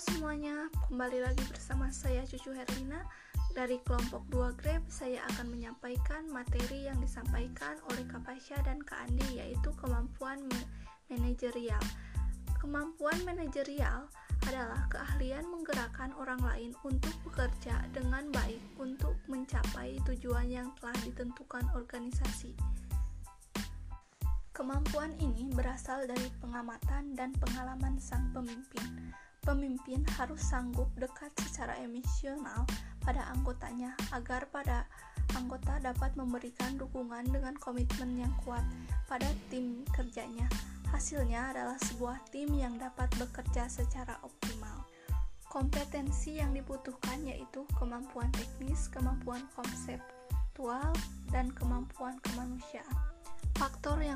semuanya, kembali lagi bersama saya Cucu Herlina. Dari kelompok 2 Grab, saya akan menyampaikan materi yang disampaikan oleh Kak Pasha dan Kak Andi Yaitu kemampuan manajerial. Kemampuan manajerial adalah keahlian menggerakkan orang lain untuk bekerja dengan baik untuk mencapai tujuan yang telah ditentukan organisasi. Kemampuan ini berasal dari pengamatan dan pengalaman sang pemimpin. Pemimpin harus sanggup dekat secara emosional pada anggotanya agar pada anggota dapat memberikan dukungan dengan komitmen yang kuat pada tim kerjanya. Hasilnya adalah sebuah tim yang dapat bekerja secara optimal. Kompetensi yang dibutuhkan yaitu kemampuan teknis, kemampuan konseptual, dan kemampuan kemanusiaan.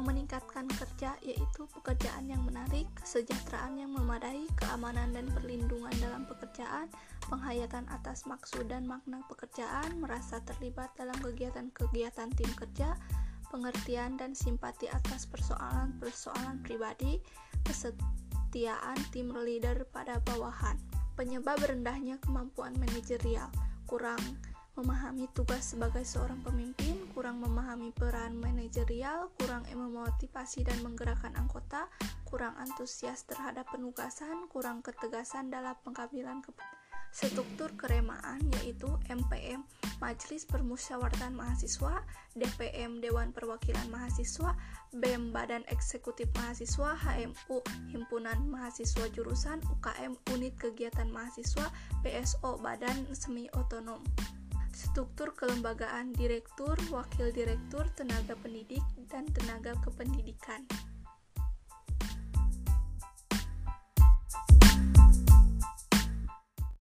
Yang meningkatkan kerja yaitu pekerjaan yang menarik, kesejahteraan yang memadai, keamanan dan perlindungan dalam pekerjaan, penghayatan atas maksud dan makna pekerjaan, merasa terlibat dalam kegiatan-kegiatan tim kerja, pengertian dan simpati atas persoalan-persoalan pribadi, kesetiaan tim leader pada bawahan. Penyebab rendahnya kemampuan manajerial, kurang memahami tugas sebagai seorang pemimpin, kurang memahami peran manajerial, kurang memotivasi dan menggerakkan anggota, kurang antusias terhadap penugasan, kurang ketegasan dalam pengambilan keputusan. Struktur keremaan yaitu MPM Majelis Permusyawaratan Mahasiswa, DPM Dewan Perwakilan Mahasiswa, BEM Badan Eksekutif Mahasiswa, HMU Himpunan Mahasiswa Jurusan, UKM Unit Kegiatan Mahasiswa, PSO Badan Semi Otonom struktur kelembagaan direktur, wakil direktur, tenaga pendidik, dan tenaga kependidikan.